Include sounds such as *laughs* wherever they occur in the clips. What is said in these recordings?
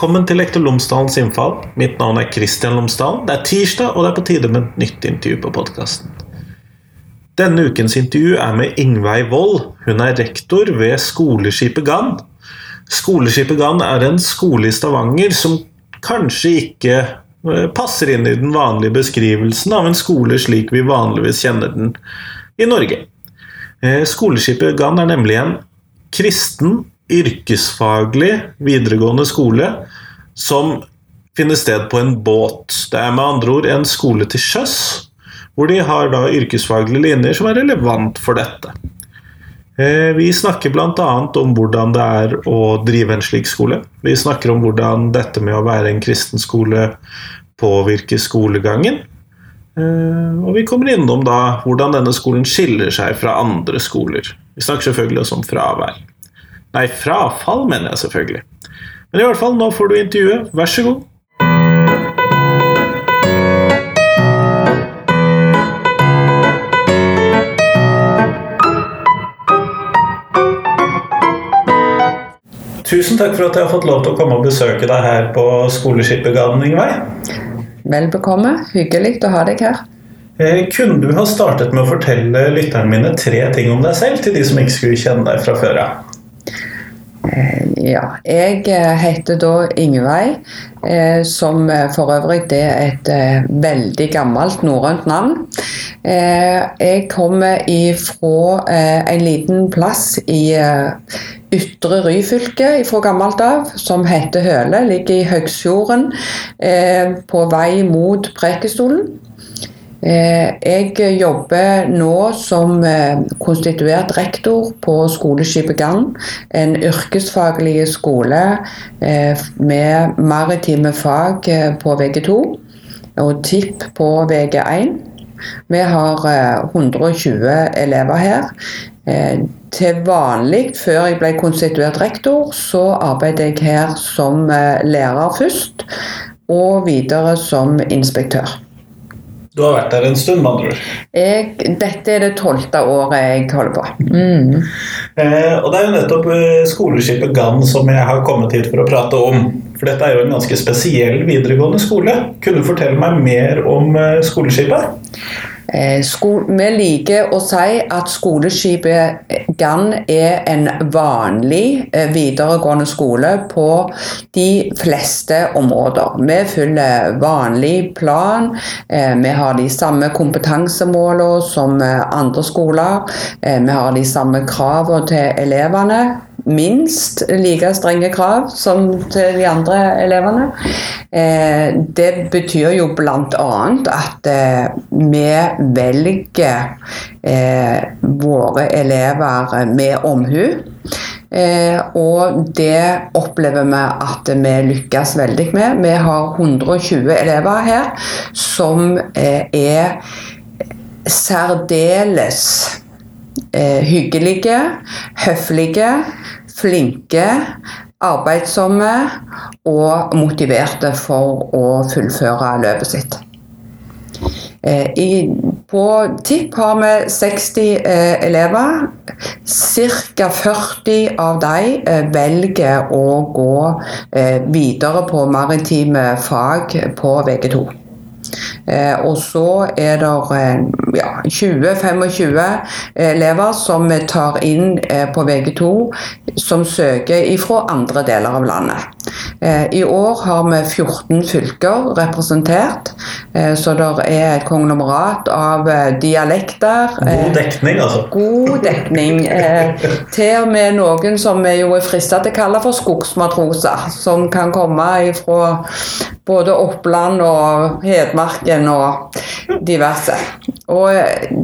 Velkommen til Lektor Lomsdalens innfall. Mitt navn er Kristian Lomsdalen. Det er tirsdag, og det er på tide med et nytt intervju på podkasten. Denne ukens intervju er med Ingveig Wold. Hun er rektor ved Skoleskipet Gann. Skoleskipet Gann er en skole i Stavanger som kanskje ikke eh, passer inn i den vanlige beskrivelsen av en skole slik vi vanligvis kjenner den i Norge. Eh, Skoleskipet Gann er nemlig en kristen yrkesfaglig videregående skole som finner sted på en båt. Det er med andre ord en skole til sjøs, hvor de har da yrkesfaglige linjer som er relevant for dette. Eh, vi snakker bl.a. om hvordan det er å drive en slik skole. Vi snakker om hvordan dette med å være en kristen skole påvirker skolegangen. Eh, og vi kommer innom da hvordan denne skolen skiller seg fra andre skoler. Vi snakker selvfølgelig også om fravær. Nei, frafall, mener jeg selvfølgelig. Men i hvert fall, nå får du intervjuet. Vær så god. Tusen takk for at jeg har fått lov til å komme og besøke deg her på Skoleskipet Garden, Ingveig. Vel bekomme. Hyggelig å ha deg her. Eh, kunne du ha startet med å fortelle lytterne mine tre ting om deg selv, til de som ikke skulle kjenne deg fra før av? Eh, ja, jeg eh, heter da Ingveig, som for øvrig er et veldig gammelt norrønt navn. Jeg kommer ifra en liten plass i Ytre Ryfylke fra gammelt av, som heter Høle. Ligger i Høgsfjorden, på vei mot Prekestolen. Eh, jeg jobber nå som eh, konstituert rektor på Skoleskipet Gann. En yrkesfaglig skole eh, med maritime fag på VG2 og TIP på VG1. Vi har 120 elever her. Til vanlig, før jeg ble konstituert rektor, så arbeidet jeg her som lærer først, og videre som inspektør. Du har vært der en stund, med andre ord? Dette er det tolvte året jeg holder på. Mm. Eh, og det er jo nettopp eh, skoleskipet Gann som jeg har kommet hit for å prate om. For dette er jo en ganske spesiell videregående skole. Kunne du fortelle meg mer om eh, skoleskipet? Eh, vi liker å si at skoleskipet Gann er en vanlig eh, videregående skole på de fleste områder. Vi følger vanlig plan. Eh, vi har de samme kompetansemålene som andre skoler. Vi har de samme kravene til elevene minst like strenge krav som til de andre elevene. Eh, det betyr jo bl.a. at eh, vi velger eh, våre elever med omhu. og det opplever vi at vi lykkes veldig med. Vi har 120 elever her som er særdeles hyggelige, høflige, flinke, arbeidsomme og motiverte for å fullføre løpet sitt. Eh, I, på TIP har vi 60 eh, elever. Ca. 40 av dem eh, velger å gå eh, videre på maritime fag på VG2. Eh, og så er det eh, ja, 20-25 elever som vi tar inn eh, på VG2 som søker fra andre deler av landet. I år har vi 14 fylker representert, så det er et konglomerat av dialekter. God dekning, altså. God dekning. Til og med noen som vi jo er frista til å kalle for skogsmatroser, som kan komme fra både Oppland og Hedmarken og diverse. Og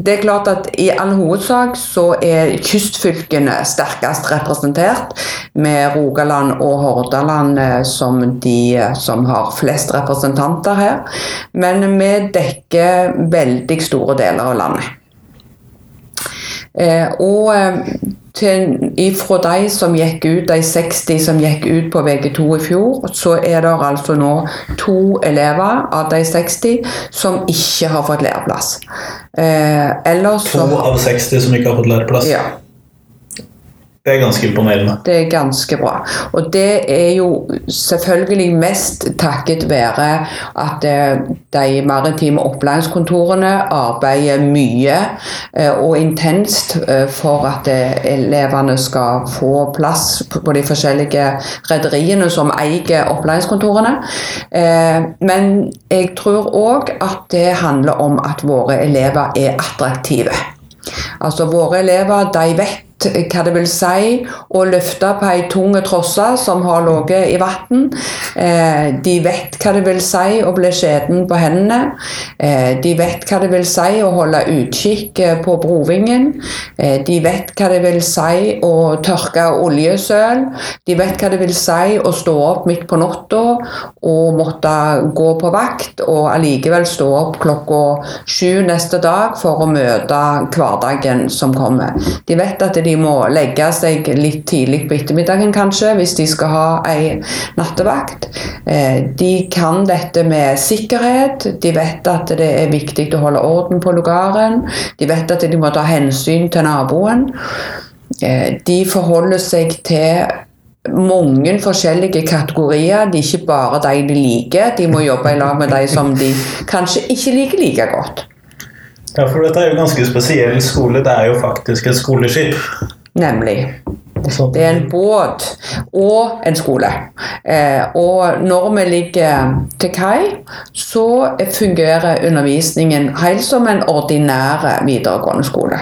det er klart at i all hovedsak så er kystfylkene sterkest representert, med Rogaland og Hordaland eh, som de eh, som har flest representanter her. Men vi dekker veldig store deler av landet. Eh, og til, fra de som gikk ut, de 60 som gikk ut på VG2 i fjor, så er det altså nå to elever av de 60 som ikke har fått læreplass. Eh, to av 60 som ikke har fått læreplass? Ja. Det er ganske imponerende. Det er ganske bra. Og det er jo selvfølgelig mest takket være at eh, de maritime opplæringskontorene arbeider mye eh, og intenst eh, for at elevene skal få plass på de forskjellige rederiene som eier opplæringskontorene. Men jeg tror òg at det handler om at våre elever er attraktive. Altså Våre elever de vet hva det vil si å løfte på ei tung trosse som har ligget i vann. Eh, de vet hva det vil si å bli skjeden på hendene. Eh, de vet hva det vil si å holde utkikk eh, på brovingen. De vet hva det vil si å tørke oljesøl. De vet hva det vil si å stå opp midt på natta og måtte gå på vakt, og allikevel stå opp klokka sju neste dag for å møte hverdagen som kommer. De vet at de må legge seg litt tidlig på ettermiddagen kanskje, hvis de skal ha ei nattevakt. Eh, de kan dette med sikkerhet. De vet at det er viktig å holde orden på lugaren. De vet at de må ta hensyn til naboen. Eh, de forholder seg til mange forskjellige kategorier. De er ikke bare de de liker, de må jobbe i lag med de som de kanskje ikke liker like godt. Ja, for dette er jo ganske spesiell skole. Det er jo faktisk et skoleskip. Nemlig. Det er en båt og en skole. Eh, og når vi ligger til kai, så fungerer undervisningen helt som en ordinær videregående skole.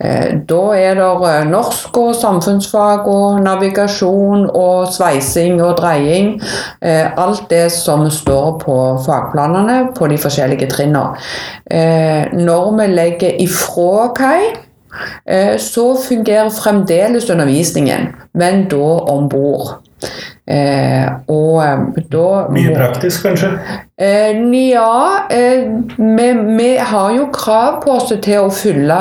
Eh, da er det eh, norsk og samfunnsfag og navigasjon og sveising og dreying. Alt det som står på fagplanene på de forskjellige trinnene. Når vi legger ifra kai så fungerer fremdeles undervisningen, men da om bord. Eh, og eh, da Mye praktisk, kanskje? Eh, ja. Eh, vi, vi, har jo krav på oss til å fylle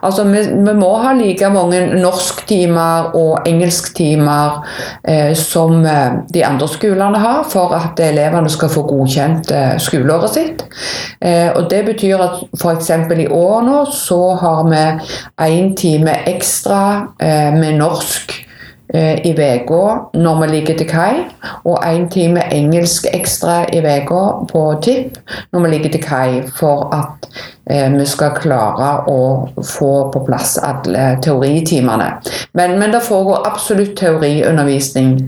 Altså, vi, vi må ha like mange norsktimer og engelsktimer eh, som eh, de andre skolene har, for at elevene skal få godkjent skoleåret sitt. og Det betyr at f.eks. i år nå så har vi én time ekstra med norsk Eh, i uka når vi ligger til kai, og én time engelsk ekstra i uka på tipp når vi ligger til kai, for at eh, vi skal klare å få på plass alle teoritimene. Men, men det foregår absolutt teoriundervisning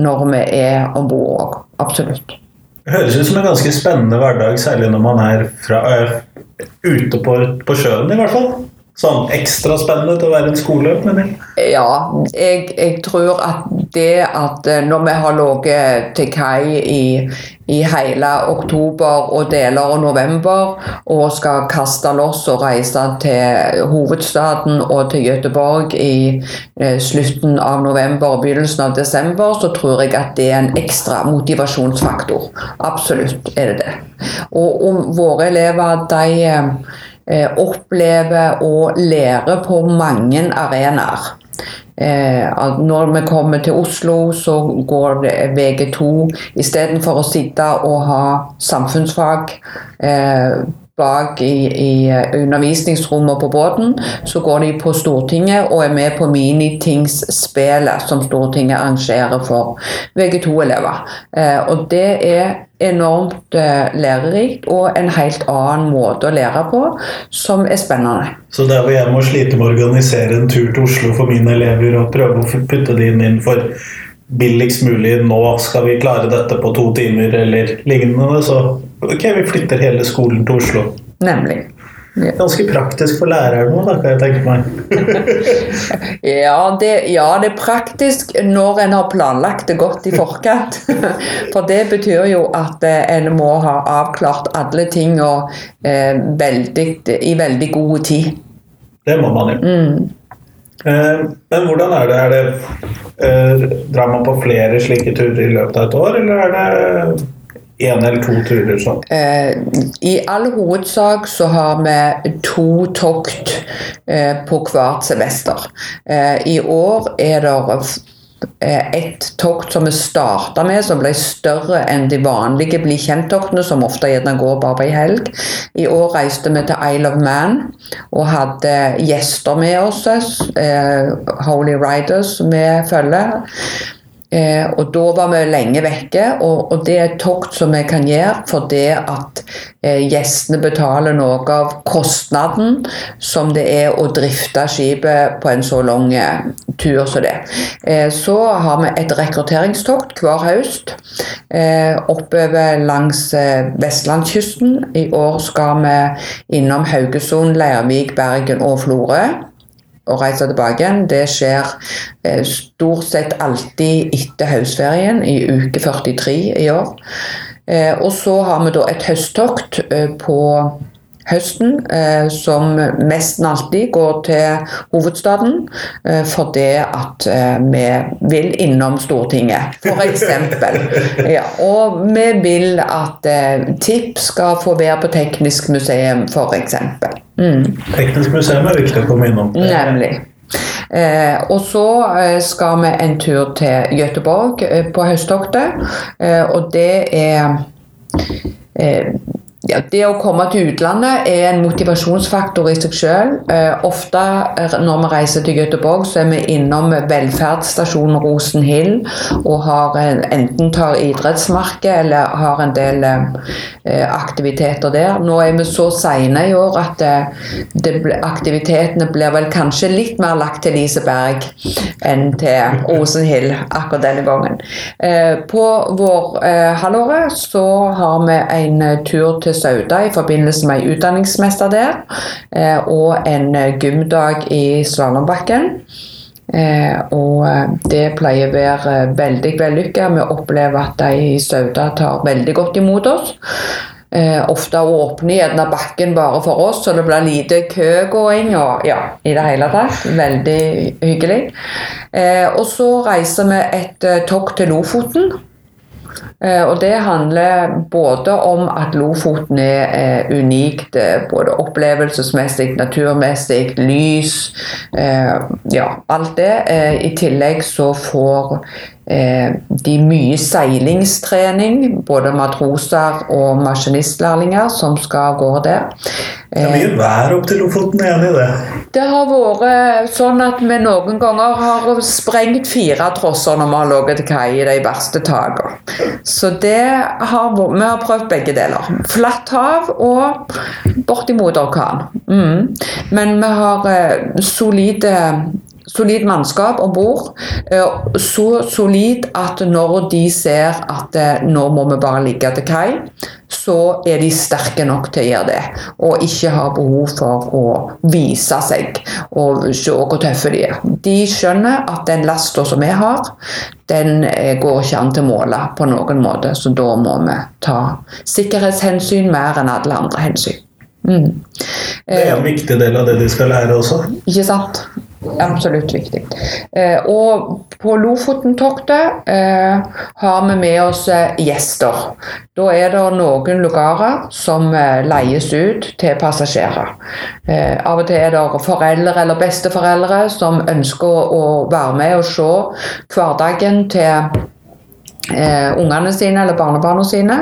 når vi er om bord òg. Absolutt. Det høres ut som en ganske spennende hverdag, særlig når man er fra, ute på, på sjøen, i hvert fall sånn ekstra spennende til å være en skole? jeg. Ja, jeg, jeg, tror at det at eh, når vi har ligget til kai i, i, hele oktober og deler av november og skal kaste loss og reise til hovedstaden og til Gøteborg i eh, slutten av november og begynnelsen av desember, så tror jeg at det er en ekstra motivasjonsfaktor. Absolutt er det det. Og, og våre elever, de Eh, opplever og lærer på mange arenaer. Eh, når vi kommer til Oslo, så går det VG2 istedenfor å sitte og ha samfunnsfag eh, bak i, i undervisningsrommet på båten, så går de på Stortinget og er med på Minitingsspillet som Stortinget arrangerer for VG2-elever. Eh, og det er enormt eh, lærerikt og en helt annen måte å lære på, som er spennende. Så der hvor jeg må slite med å organisere en tur til Oslo for mine elever og prøve å putte det inn for billigst mulig, nå skal vi klare dette på to timer eller lignende, så ok, vi flytter hele skolen til Oslo. Nemlig. Ganske praktisk for læreren òg, kan jeg tenke meg. *laughs* ja, det, ja, det, er praktisk når en har planlagt det godt i forkant. *laughs* For det betyr jo at eh, en må ha avklart alle tinga eh, i veldig god tid. Det må man jo. Mm. Eh, men hvordan er det? Er det eh, drar man på flere slike turer i løpet av et år, eller er det én eller to turer sånn? I all hovedsak så har vi to tokt på hvert semester. I år er det eh, et tokt som vi starta med, som ble større enn de vanlige bli kjent-toktene, som ofte gjerne går bare på ei helg. I år reiste vi til Isle of Man og hadde gjester med oss. Eh, Holy Riders med følge. Eh, og da var vi lenge vekke, og, og, det er et tokt som vi kan gjøre for det at eh, gjestene betaler noe av kostnaden som det er å drifte skipet på en så lang eh, tur som det. Eh, så har vi et rekrutteringstokt hver høst eh, oppover langs eh, vestlandskysten. I år skal vi innom Haugesund, Leirvik, Bergen og Florø å reise tilbake igjen. Det skjer eh, stort sett alltid etter høstferien, i uke 43 i år. Eh, og så har vi da et høsttokt eh, på høsten, eh, som nesten alltid går til hovedstaden eh, fordi at eh, vi vil innom Stortinget, f.eks. *laughs* ja, og vi vil at TIP skal få være på Teknisk museum, f.eks. Mm. Teknisk museum er viktig å komme innom. Nemlig. Eh, og så eh, skal vi en tur til Gøteborg eh, på høsttoktet. Eh, og det er eh, ja, det å komme til utlandet er en motivasjonsfaktor i seg selv. Eh, ofte når vi reiser til Göteborg, så er vi innom velferdsstasjonen Rosenhill og har en, enten tar idrettsmarked eller har en del eh, aktiviteter der. Nå er vi så seine i år at eh, det, aktivitetene blir vel kanskje litt mer lagt til Liseberg enn til Rosenhill akkurat denne gangen. Eh, på vårhalvåret eh, så har vi en tur til til Sauda i forbindelse med en utdanningsmester der, eh, og en eh, gymdag i Slalåmbakken. Eh, og det pleier å være veldig vellykka. Vi opplever at de i Sauda tar veldig godt imot oss. Eh, ofte åpner gjerne bakken bare for oss, så det blir lite køgåing og ja, i det hele tatt. Veldig hyggelig. Eh, og så reiser vi et eh, tokt til Lofoten. Eh, og det handler både om at Lofoten er unikt, eh, både opplevelsesmessig, naturmessig, lys Ja, alt det. I tillegg så får Eh, de mye seilingstrening, både matroser og maskinistlærlinger som skal gå der. Det er mye vær opp til Lofoten, jeg er enig i det? Det har vært sånn at vi noen ganger har sprengt fire trosser når vi har ligget til kai i de verste takene. Så har vi har prøvd begge deler. Flatt hav og bortimot orkan. Mm. Men vi har eh, solide solid mannskap om bord. Eh, så solid at når de ser at eh, nå må vi bare ligge til kai, så er de sterke nok til å gjøre det. Og ikke har behov for å vise seg og se hvor tøffe de er. De skjønner at den lasta som vi har, den eh, går ikke an til å måle på noen måte. Så da må vi ta sikkerhetshensyn mer enn alle andre hensyn. Mm. Det er en viktig del av det de skal lære også. Ikke sant. Absolutt viktig. Eh, og på Lofoten-toktet eh, har vi med oss eh, gjester. Da er det noen lugarer som leies ut til passasjerer. Av og til er det foreldre eller besteforeldre som ønsker å være med og se hverdagen til eh, ungene sine eller barnebarna sine.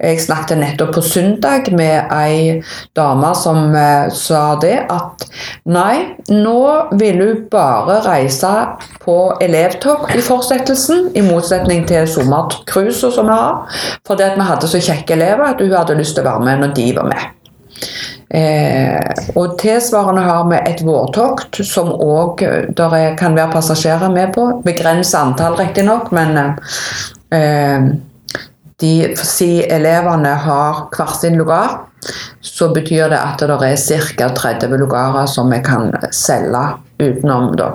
Jeg snakket nettopp på søndag med ei dame som eh, sa det at nei, nå vil hun bare reise på elevtopp i fortsettelsen, i motsetning til sommercruiser som vi har. Fordi at vi hadde så kjekke elever at hun hadde lyst til å være med når de var med. Eh, og Tilsvarende har vi et vårtokt som òg kan være passasjerer med på. Begrenset antall, riktignok, men Eh, de, si elevene har hver sin lugar, så betyr det at det er ca. 30 lugarer som vi kan selge utenom. Da.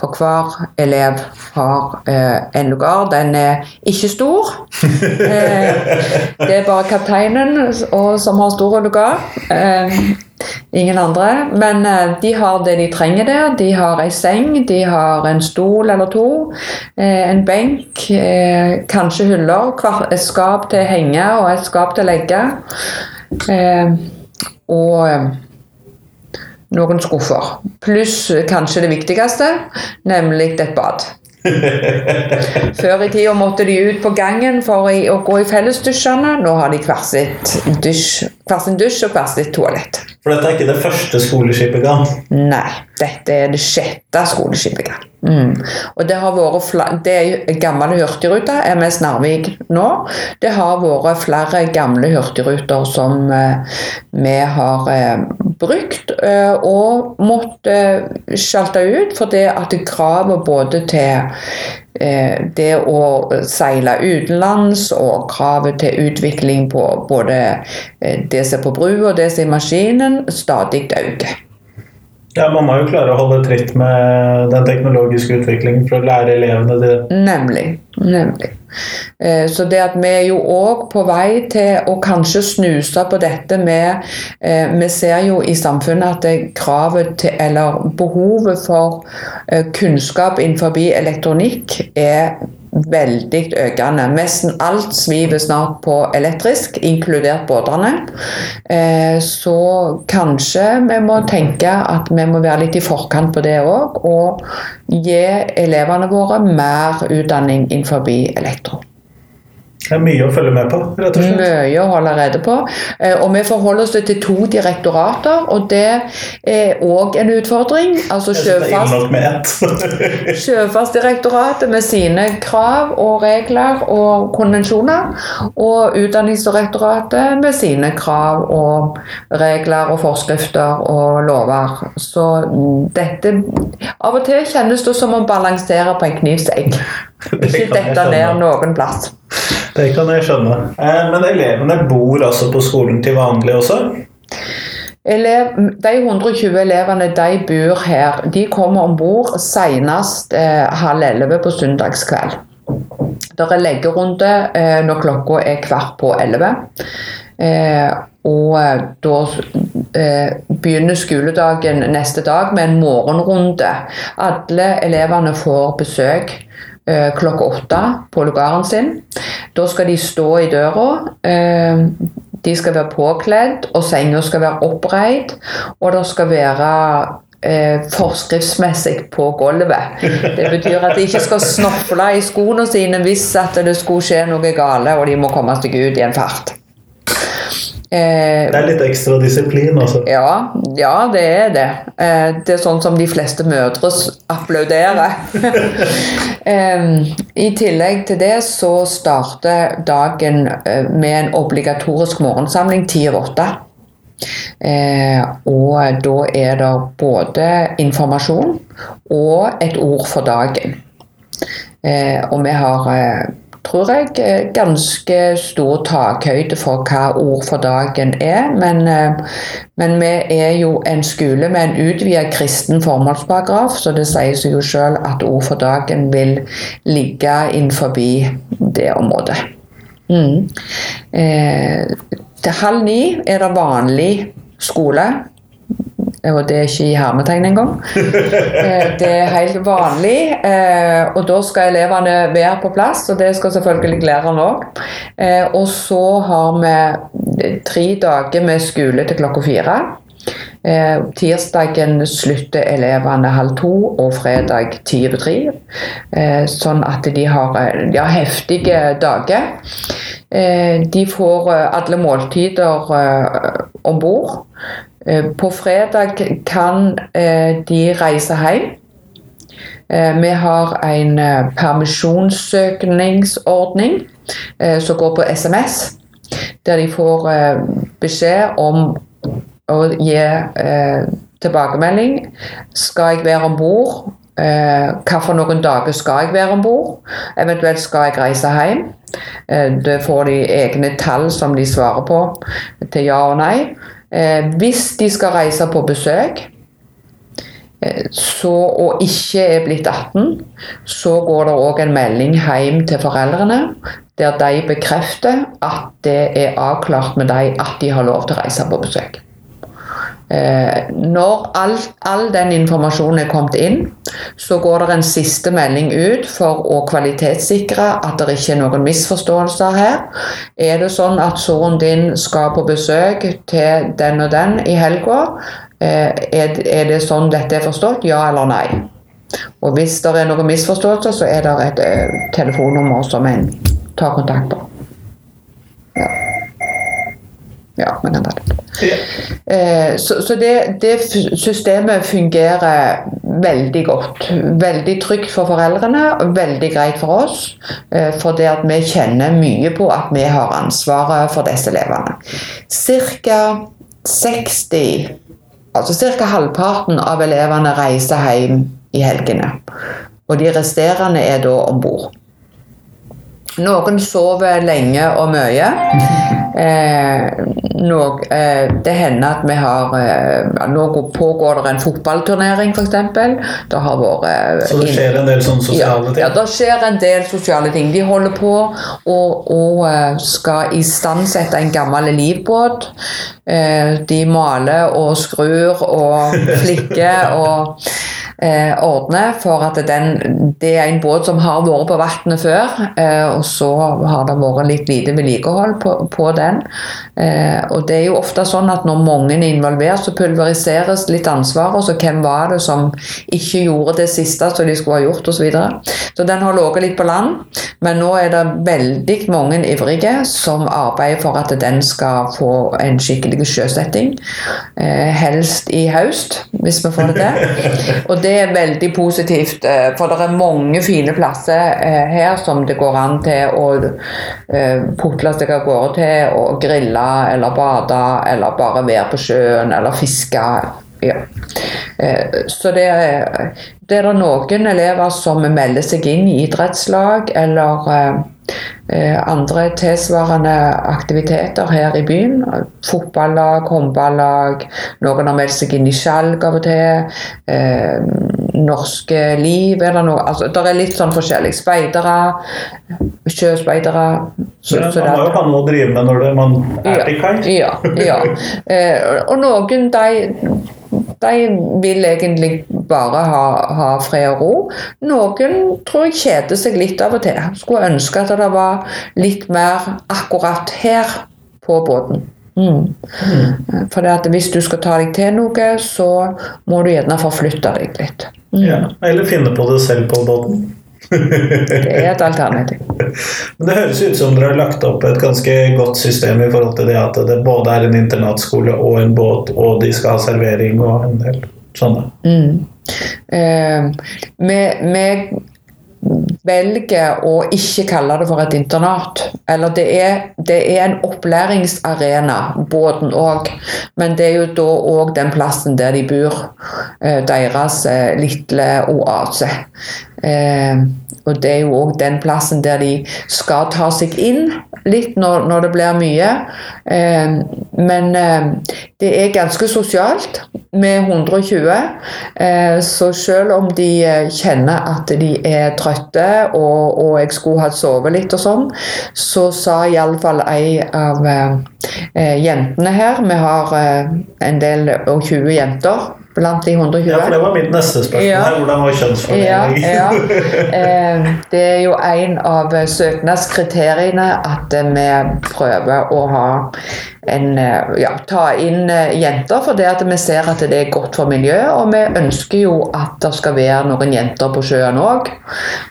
For hver elev har eh, en lugar. Den er ikke stor. *laughs* eh, det er bare kapteinen som har stor lugar. Eh, Ingen andre. Men eh, de har det de trenger der. De har ei seng, de har en stol eller to, en benk, kanskje hyller, et skap til å henge og et skap til å legge. Og noen skuffer. Pluss kanskje det viktigste, nemlig et bad. *laughs* Før i tida måtte de ut på gangen for å gå i fellesdusjene. Nå har de hver, sin dusj, dusj og hver sitt toalett. For dette er ikke det første skoleskipet gang? Nei, dette er det sjette skoleskipet Mm. Og det har vært det er gamle hurtigruta, MS Narvik nå. Det har vært flere gamle hurtigruter som eh, vi har eh, brukt eh, og måtte eh, sjalte ut fordi at kravet både til eh, det å seile utenlands og kravet til utvikling på både eh, det som er på brua og det som er i maskinen, stadig øker. Ja, Man må jo klare å holde tritt med den teknologiske utviklingen for å lære elevene det. Nemlig. nemlig. Eh, så det at vi er jo òg på vei til å kanskje snuse på dette med eh, Vi ser jo i samfunnet at kravet til, eller behovet for eh, kunnskap innenfor elektronikk er veldig økende. Nesten alt sviver snart på elektrisk, inkludert båtene. Eh, så kanskje vi må tenke at vi må være litt i forkant på det òg, og gi elevene våre mer utdanning innenfor elektro. Det er mye å følge med på, rett og slett. Mye å holde rede på. Eh, og vi forholder oss til to direktorater, og det er òg en utfordring. Altså Sjøfartsdirektoratet *laughs* med sine krav og regler og konvensjoner, og Utdanningsdirektoratet med sine krav og regler og forskrifter og lover. Så dette Av og til kjennes det som å balansere på en knivsegg. *laughs* Ikke dette ned noen plass. Det kan jeg skjønne. Eh, men elevene bor altså på skolen til vanlig også? Elev, de 120 elevene de bor her. De kommer om bord senest eh, halv elleve på søndagskveld. Det er leggerunde eh, når klokka er kvart på elleve. Eh, og eh, da eh, begynner skoledagen neste dag med en morgenrunde. Alle elevene får besøk klokka åtte på lugaren sin. Da skal de stå i døra. Eh, de skal være påkledd, og senga skal være oppreid. Og det skal være eh, forskriftsmessig på gulvet. Det betyr at de ikke skal snofle i skoene sine hvis det skulle skje noe gale og de må komme seg ut i en fart. Eh, det er litt ekstra disiplin, altså? Ja, ja, det er det. Eh, det er sånn som de fleste mødre applauderer. *laughs* I tillegg til det så starter dagen eh, med en obligatorisk morgensamling ti over åtte. Og da er det både informasjon og et ord for dagen. Og vi har tror jeg, eh, ganske stor takhøyde for hva Ord for dagen er. Men, eh, men vi er jo en skole med en utvidet kristen formålsparagraf, så det sier seg jo selv at Ord for dagen vil ligge innenfor det området. Mm. Eh, til halv ni er det vanlig skole og det er ikke i hermetegn engang. *laughs* Eh, det er helt vanlig, eh, og da skal elevene være på plass, og det skal selvfølgelig læreren òg. Eh, og så har vi tre dager med skole til klokka fire. tirsdagen slutter elevene halv to, og fredag ti over tre. sånn at de har, har heftige dager. de får alle måltider om bord. Eh, på fredag kan eh, de reise hjem. Eh, vi har en permisjonssøkningsordning som går på SMS, der de får beskjed om å gi tilbakemelding. Skal jeg være om bord? Hva for noen dager skal jeg være om bord? Eventuelt skal jeg reise hjem? Det får de egne tall som de svarer på til ja og nei. Eh, hvis de skal reise på besøk eh, så, og ikke er blitt 18, så går det òg en melding hjem til foreldrene der de bekrefter at det er avklart med dem at de har lov til å reise på besøk. Eh, når all, all, den informasjonen er kommet inn, så går det en siste melding ut for å kvalitetssikre at det ikke er noen misforståelser her. Er det sånn at sønnen din skal på besøk til den og den i helga? Eh, er det sånn dette er forstått? Ja eller nei? Og hvis det er noen misforståelser, så er det et eh, telefonnummer som en tar kontakt på. Ja. Ja, men kan ta det. Ja. Eh, Så, så det, det systemet fungerer veldig godt. Veldig trygt for foreldrene og veldig greit for oss. eh, For det at vi kjenner mye på at vi har ansvaret for disse elevene. Cirka 60, altså ca. halvparten av elevene reiser hjem i helgene. Og de resterende er da om bord. Noen sover lenge og mye. *laughs* Eh, no, eh, det hender at vi har eh, Nå pågår det en fotballturnering, f.eks. Det har vært eh, Så det skjer en del sånne sosiale ting? ja, det skjer en del sosiale ting. De holder på og, og eh, skal istandsette en gammel livbåt. Eh, De maler og skrur og *laughs* flikker og eh, ordner for at den, det er en båt som har vært på vannet før. eh, Og så har det vært litt lite vedlikehold på, på den. Eh, Og det er jo ofte sånn at når mange er involvert, så pulveriseres litt ansvar. Og så hvem var det som ikke gjorde det siste som de skulle ha gjort, osv. Så, videre. så den har ligget litt på land. Men nå er det veldig mange ivrige som arbeider for at den skal få en skikkelig sjøsetting. Eh, helst i høst, hvis vi får det til. *laughs* Og det er veldig positivt, eh, for det er mange fine plasser eh, her som det går an til å eh, putle seg av gårde til og grille eller bade eller bare være på sjøen eller fiske. Ja. Så det, det er det noen elever som melder seg inn i idrettslag eller andre tilsvarende aktiviteter her i byen. Fotballag, håndballag, noen har meldt seg inn i skjalg av og til. Eh, norske liv eller noe altså, Det er litt sånn forskjellig. Speidere, sjøspeidere. Så, ja, så man må jo ha noe å drive med når det, man er til kai. ja, ja. *laughs* Eh, og noen de, de vil egentlig bare ha, ha fred og ro. Noen tror jeg kjeder seg litt av og til. Skulle ønske at det var litt mer akkurat her på båten. Mm. For det at hvis du skal ta deg til noe, så må du gjerne forflytte deg litt. Mm. Ja. Eller finne på det selv på båten. *laughs* Det er et alternativ. Men det høres ut som dere har lagt opp et ganske godt system i forhold til det at det både er en internatskole og en båt, og de skal ha servering og en del sånne. Eh, vi, vi velger å ikke kalle det for et internat. Eller det er, det er en opplæringsarena, båten òg. Men det er jo da òg den plassen der de bor. eh, deres eh, lille oase. Eh, og det er jo òg den plassen der de skal ta seg inn litt når, når det blir mye. Eh, men eh, det er ganske sosialt med 120. Eh, så selv om de eh, kjenner at de er trøtte og, og jeg skulle ha sovet litt og sånn, så sa iallfall ei av eh, eh, jentene her Vi har en del og 20 jenter blant de 120. Ja, for det var mitt neste spørsmål. Ja. her. Hvordan var Ja, kjønnsfordelingen? ja. Eh, Det er jo en av søknadskriteriene at vi prøver å ha en, eh, ja, ta inn eh, jenter, for det at vi ser at det er godt for miljøet. Og vi ønsker jo at det skal være noen jenter på sjøen òg.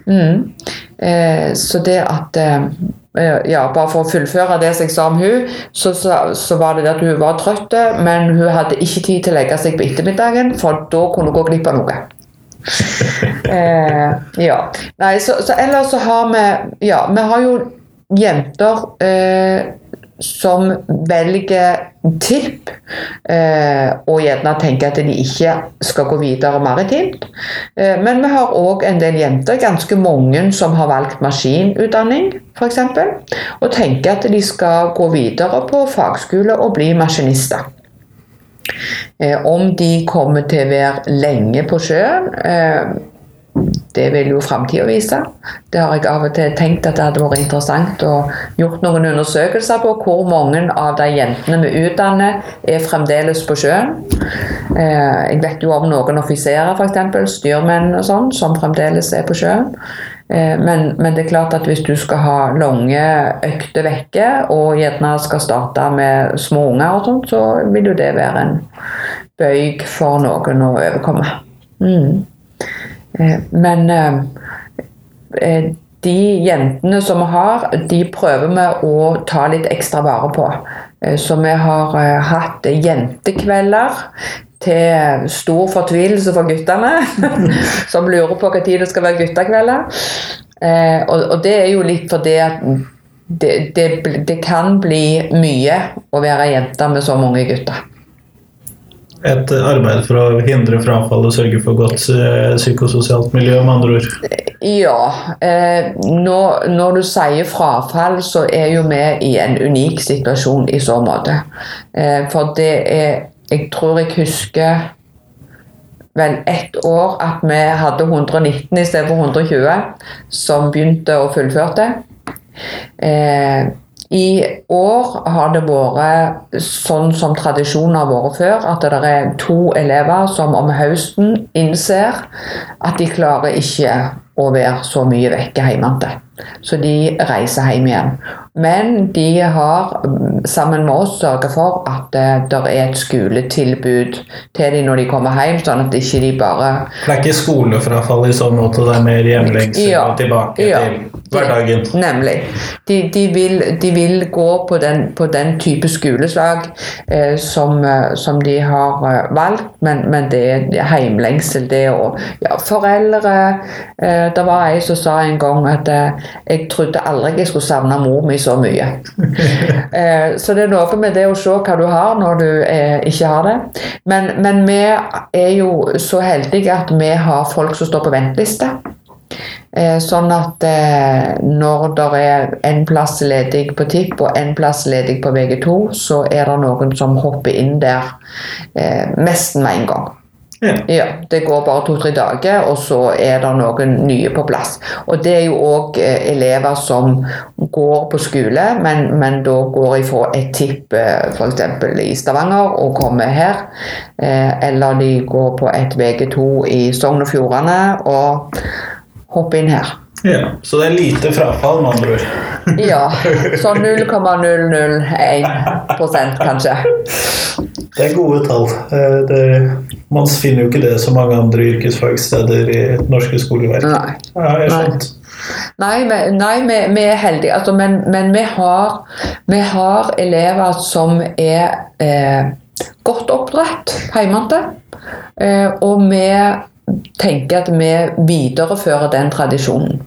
Mm. Eh, Så det at eh, ja, Bare for å fullføre det jeg sa om hun, så, så, så var det det at hun var trøtt, men hun hadde ikke tid til å legge seg på ettermiddagen, for da kunne hun gå glipp av noe. *laughs* Eh, ja. Nei, så, så ellers så har vi Ja, vi har jo jenter eh, som velger tipp, eh, og gjerne tenker at de ikke skal gå videre maritimt. Eh, men vi har òg en del jenter, ganske mange, som har valgt maskinutdanning, f.eks. Og tenker at de skal gå videre på fagskole og bli maskinister. Eh, om de kommer til å være lenge på sjøen, det vil jo framtida vise. Det har jeg av og til tenkt at det hadde vært interessant å gjort noen undersøkelser på hvor mange av de jentene vi utdanner, er fremdeles på sjøen. Eh, jeg vet jo om noen offiserer, f.eks., styrmenn og sånn, som fremdeles er på sjøen. Eh, Men, men det er klart at hvis du skal ha lange økter vekke, og gjerne skal starte med små unger og sånt, så vil jo det være en bøyg for noen å overkomme. Mm. Eh, men eh, eh, de jentene som vi har, de prøver vi å ta litt ekstra vare på. Så vi har hatt jentekvelder til stor fortvilelse for guttene, *laughs* som lurer på tid det skal være guttekvelder. Og det er jo litt fordi at det, det, det kan bli mye å være jente med så mange gutter. Et arbeid for å hindre frafall og sørge for godt eh, psykososialt miljø, med andre ord. Ja. Eh, når, når du sier frafall, så er jo vi i en unik situasjon i så måte. Eh, for det er Jeg tror jeg husker vel ett år at vi hadde 119 istedenfor 120 som begynte og fullførte. Eh, I år har det vært sånn som tradisjonen har vært før, at det er to elever som om høsten innser at de klarer ikke å være så mye vekke hjemmefra. Så de reiser hjem igjen. Men de har mm, sammen med oss sørget for at det er et skoletilbud til dem når de kommer hjem, sånn at ikke de bare Det er ikke skolefrafall i så måte, det er mer hjemlengsel Ja. tilbake Ja. til hverdagen. Nemlig. De, de, vil, de vil gå på den, på den type skoleslag eh, som, eh, som de har eh, valgt, men, men det er hjemlengsel, det å Ja, foreldre eh, Det var ei som sa en gang at eh, jeg trodde aldri jeg skulle savne mor mi så mye. *laughs* eh, så det er noe med det å se hva du har når du eh, ikke har det. Men, men vi er jo så heldige at vi har folk som står på venteliste. Eh, Sånn at når det er en plass ledig på TIP og en plass ledig på VG2, så er det noen som hopper inn der nesten med en gang. Ja. Ja, Det går bare to-tre dager, og så er det noen nye på plass. Og Det er jo òg eh, elever som går på skole, men, men da går ifra et tipp eh, f.eks. i Stavanger og kommer her. Eh, eller de går på et VG2 i Sogn og Fjordane og hopper inn her. Ja. Så det er lite frafall, med andre ord. *laughs* Ja, så 0,001% kanskje. Det er gode tall. Eh, Det, man finner jo ikke det så mange andre yrkesfagsteder i norske skoleverk. Nei. Ja, jeg Nei. skjønt. Nei, vi, nei, vi, vi er heldige, altså, men, men vi, har, vi har elever som er eh, godt oppdratt hjemmefra. Eh, og vi tenker at vi viderefører den tradisjonen.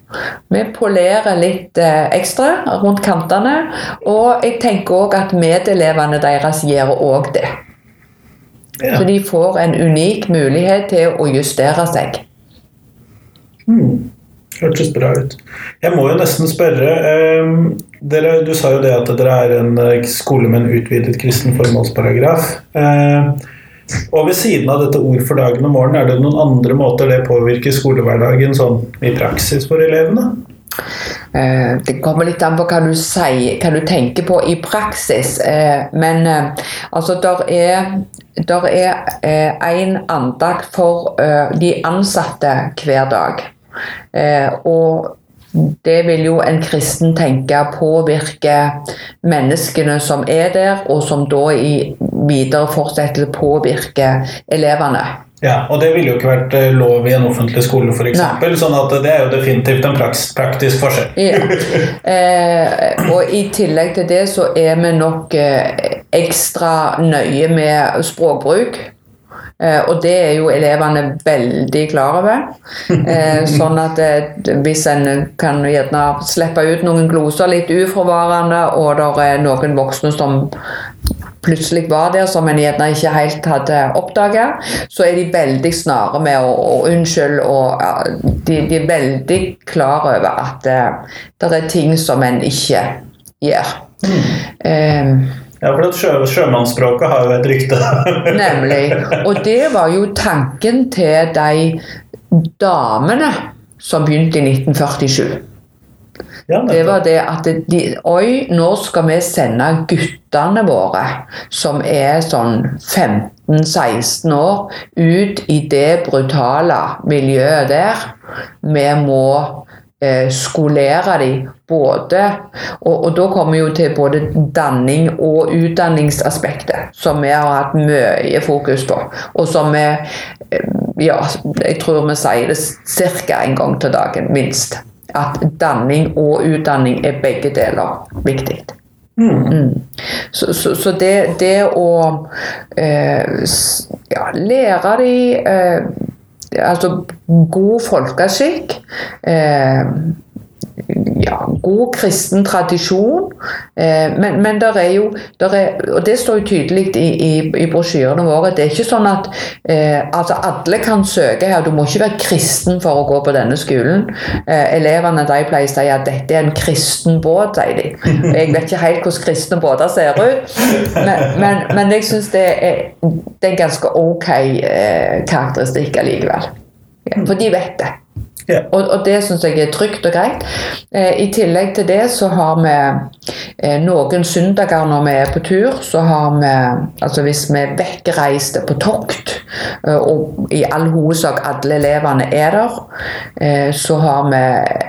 Vi polerer litt eh, ekstra rundt kantene, og jeg tenker òg at medelevene deres gjør òg det. Ja. Så de får en unik mulighet til å justere seg. Hmm. Hørtes bra ut. Jeg må jo nesten spørre eh, dere, Du sa jo det at dere er en eh, skole med en utvidet kristen formålsparagraf. Eh, og ved siden av dette ord for dagen og morgen, er det noen andre måter det påvirker skolehverdagen sånn i praksis for elevene? Eh, Det kommer litt an på hva du sier, hva du tenker på i praksis. Eh, Men eh, altså, der er der er én andakt for de ansatte hver dag. Og det vil jo en kristen tenke påvirker menneskene som er der, og som da i videre fortsettelse påvirker elevene. Ja, Og det ville jo ikke vært eh, lov i en offentlig skole, f.eks. eksempel, Sånn at det er jo definitivt en praks, praktisk forskjell. Ja. Eh, og i tillegg til det så er vi nok eh, ekstra nøye med språkbruk. Eh, og det er jo elevene veldig klar over. Eh, *laughs* sånn at eh, hvis en kan gjerne slippe ut noen gloser litt uforvarende, og det er noen voksne som plutselig var der som en gjerne ikke helt hadde oppdaga, så er de veldig snare med å, å unnskylde. Og ja, de, de er veldig klar over at det, det er ting som en ikke gjør. Eh, Ja, for at sjø, Sjømannsspråket har jo et rykte. *laughs* Nemlig. Og det var jo tanken til de damene som begynte i 1947. ja, Det var det at de, Oi, nå skal vi sende guttene våre, som er sånn 15-16 år, ut i det brutale miljøet der. Vi må eh, skolere dem både og, og da kommer vi jo til både danning og utdanningsaspektet, som vi har hatt mye fokus på. Og som vi, eh, ja, jeg tror vi sier det ca. en gang til dagen, minst. At danning og utdanning er begge deler viktig. Mm. Så, så, så det, det, å eh, ja, lære de eh, Altså god folkeskikk eh, ja, god kristen tradisjon. Eh, men, men der er jo der er, Og det står jo tydelig i, i, i brosjyrene våre. Det er ikke sånn at eh, altså alle kan søke her. Du må ikke være kristen for å gå på denne skolen. Eh, elevene de pleier å si at dette er en kristen båt, sier de. Jeg vet ikke helt hvordan kristne båter ser ut, men, men, men jeg syns det, det, er en ganske ok eh, karakteristikk allikevel. Ja, for de vet det. Yeah. Og, og, det syns jeg er trygt og greit. Eh, I tillegg til det så har vi eh, noen søndager når vi er på tur, så har vi Altså hvis vi vekkreiste på tokt, eh, og i all hovedsak alle elevene er der, eh, så har vi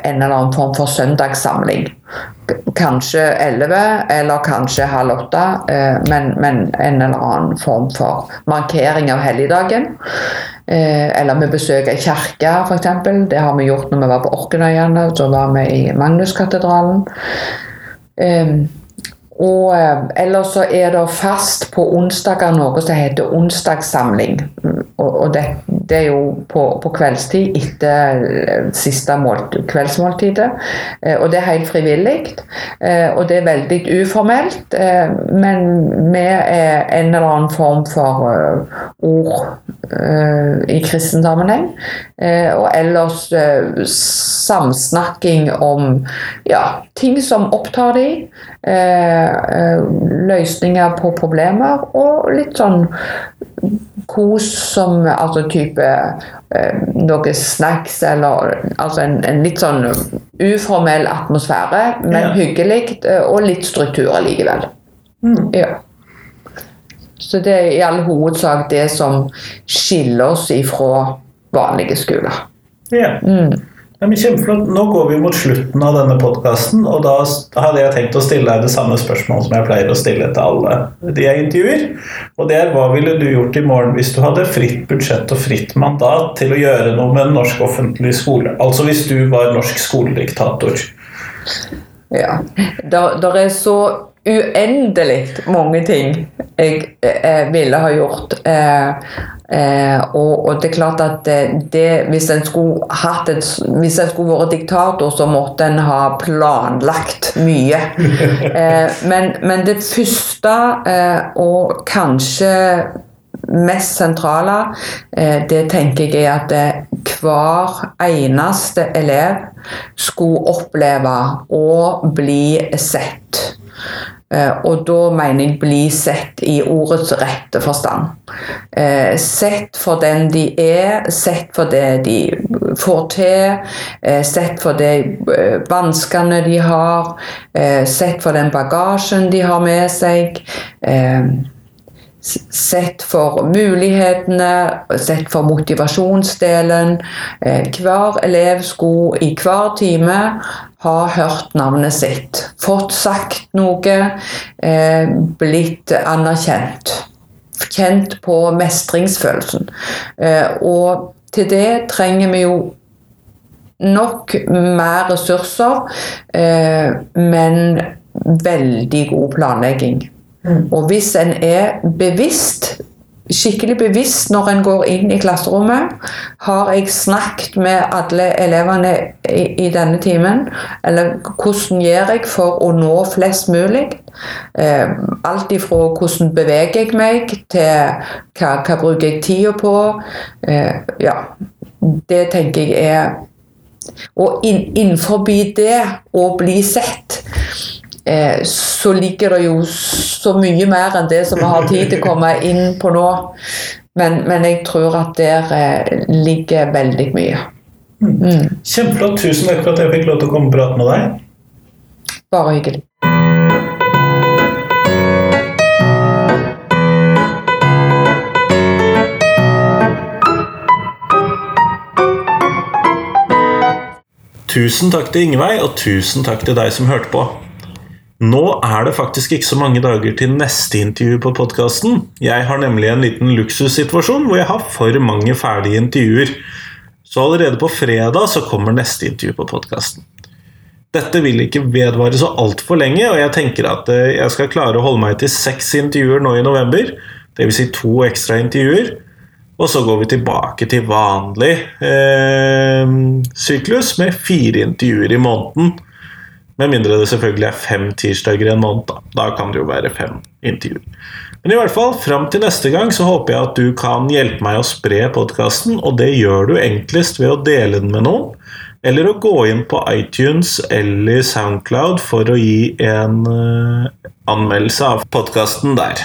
en eller annen form for søndagssamling. Kanskje elleve, eller kanskje halv åtte, eh, men, men en eller annen form for markering av helligdagen. Eh, eller vi besøker ei kirke, f.eks. Det har vi gjort når vi var på Orknøyene. Så var vi i Magnuskatedralen. Og eh, ellers så er det fast på onsdager noe som heter onsdagssamling. Og, og det, det, er jo på, på, kveldstid etter eh, siste måltid, kveldsmåltidet. Eh, og det er helt frivillig. Og det er veldig uformelt. Men med en eller annen form for ord i kristen sammenheng. Og ellers samsnakking om ja, ting som opptar dem. Eh, løsninger på problemer, og litt sånn kos som altså type eh, noe snacks eller altså en, en, litt sånn uformell atmosfære, men ja. hyggelig eh, og litt struktur allikevel. Mm. Ja. Så det er i all hovedsak det som skiller oss ifra vanlige skoler. Ja. Mm. Ja, men kjempeflott. Nå går vi mot slutten av denne podkasten, og da hadde jeg tenkt å stille deg det samme spørsmålet som jeg pleier å stille til alle de jeg intervjuer. Og det er hva ville du gjort i morgen hvis du hadde fritt budsjett og fritt mandat til å gjøre noe med norsk offentlig skole? Altså hvis du var norsk skolediktator. Ja. Det er så uendelig mange ting jeg eh, ville ha gjort. Eh, Eh, og, og, det er klart at det, hvis en skulle hatt et, hvis en skulle vært diktator, så måtte en ha planlagt mye. *laughs* eh, men, men, det første, eh, og kanskje mest sentrale, eh, det tenker jeg er at hver eneste elev skulle oppleve å bli sett. Eh, og da mener jeg bli sett i ordets rette forstand. Eh, sett for den de er, sett for det de får til, eh, sett for de vanskene de har, sett for den bagasjen de har med seg. Sett for mulighetene, sett for motivasjonsdelen. Hver elev skulle i hver time ha hørt navnet sitt, fått sagt noe, eh, blitt anerkjent. Kjent på mestringsfølelsen. Eh, og til det trenger vi jo nok mer ressurser, eh, men veldig god planlegging. Mm. Og hvis en er bevisst skikkelig bevisst når en går inn i klasserommet. Har jeg snakket med alle elevene i, i denne timen? Eller hvordan gjør jeg for å nå flest mulig? Eh, alt ifra hvordan beveger jeg meg, til hva, hva bruker jeg tida på? Eh, ja, det tenker jeg er Og inn, innenfor det å bli sett eh, så ligger det jo så mye mer enn det som vi har tid til å komme inn på nå. Men, men jeg tror at der eh, ligger veldig mye. Mm. Kjempeflott. Tusen takk for at jeg fikk lov til å komme og prate med deg. Bare hyggelig. Tusen takk til Ingveig, og tusen takk til deg som hørte på. Nå er det faktisk ikke så mange dager til neste intervju på podkasten. Jeg har nemlig en liten luksussituasjon hvor jeg har for mange ferdige intervjuer. Så allerede på fredag så kommer neste intervju på podkasten. Dette vil ikke vedvare så altfor lenge, og jeg tenker at eh, jeg skal klare å holde meg til seks intervjuer nå i november. Dvs. Si to ekstra intervjuer. Og så går vi tilbake til vanlig eh, syklus med fire intervjuer i måneden. Med mindre det selvfølgelig er fem tirsdager i en måned. Da, da kan det jo være fem intervjuer. Men i hvert fall, fram til neste gang så håper jeg at du kan hjelpe meg å spre podkasten, og det gjør du enklest ved å dele den med noen. Eller å gå inn på iTunes eller Soundcloud for å gi en uh, anmeldelse av podkasten der.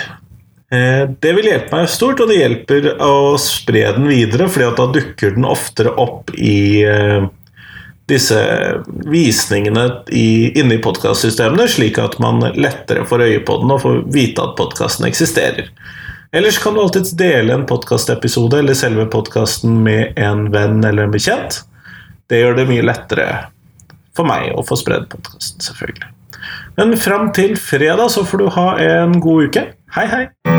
Uh, det vil hjelpe meg stort, og det hjelper å spre den videre, fordi da dukker den oftere opp i uh, disse visningene i, inne i podkastsystemene, slik at man lettere får øye på den og får vite at podkasten eksisterer. Ellers kan du alltids dele en podkastepisode eller selve podkasten med en venn eller en bekjent. Det gjør det mye lettere for meg å få spredd podkasten, selvfølgelig. Men fram til fredag så får du ha en god uke. Hei, hei!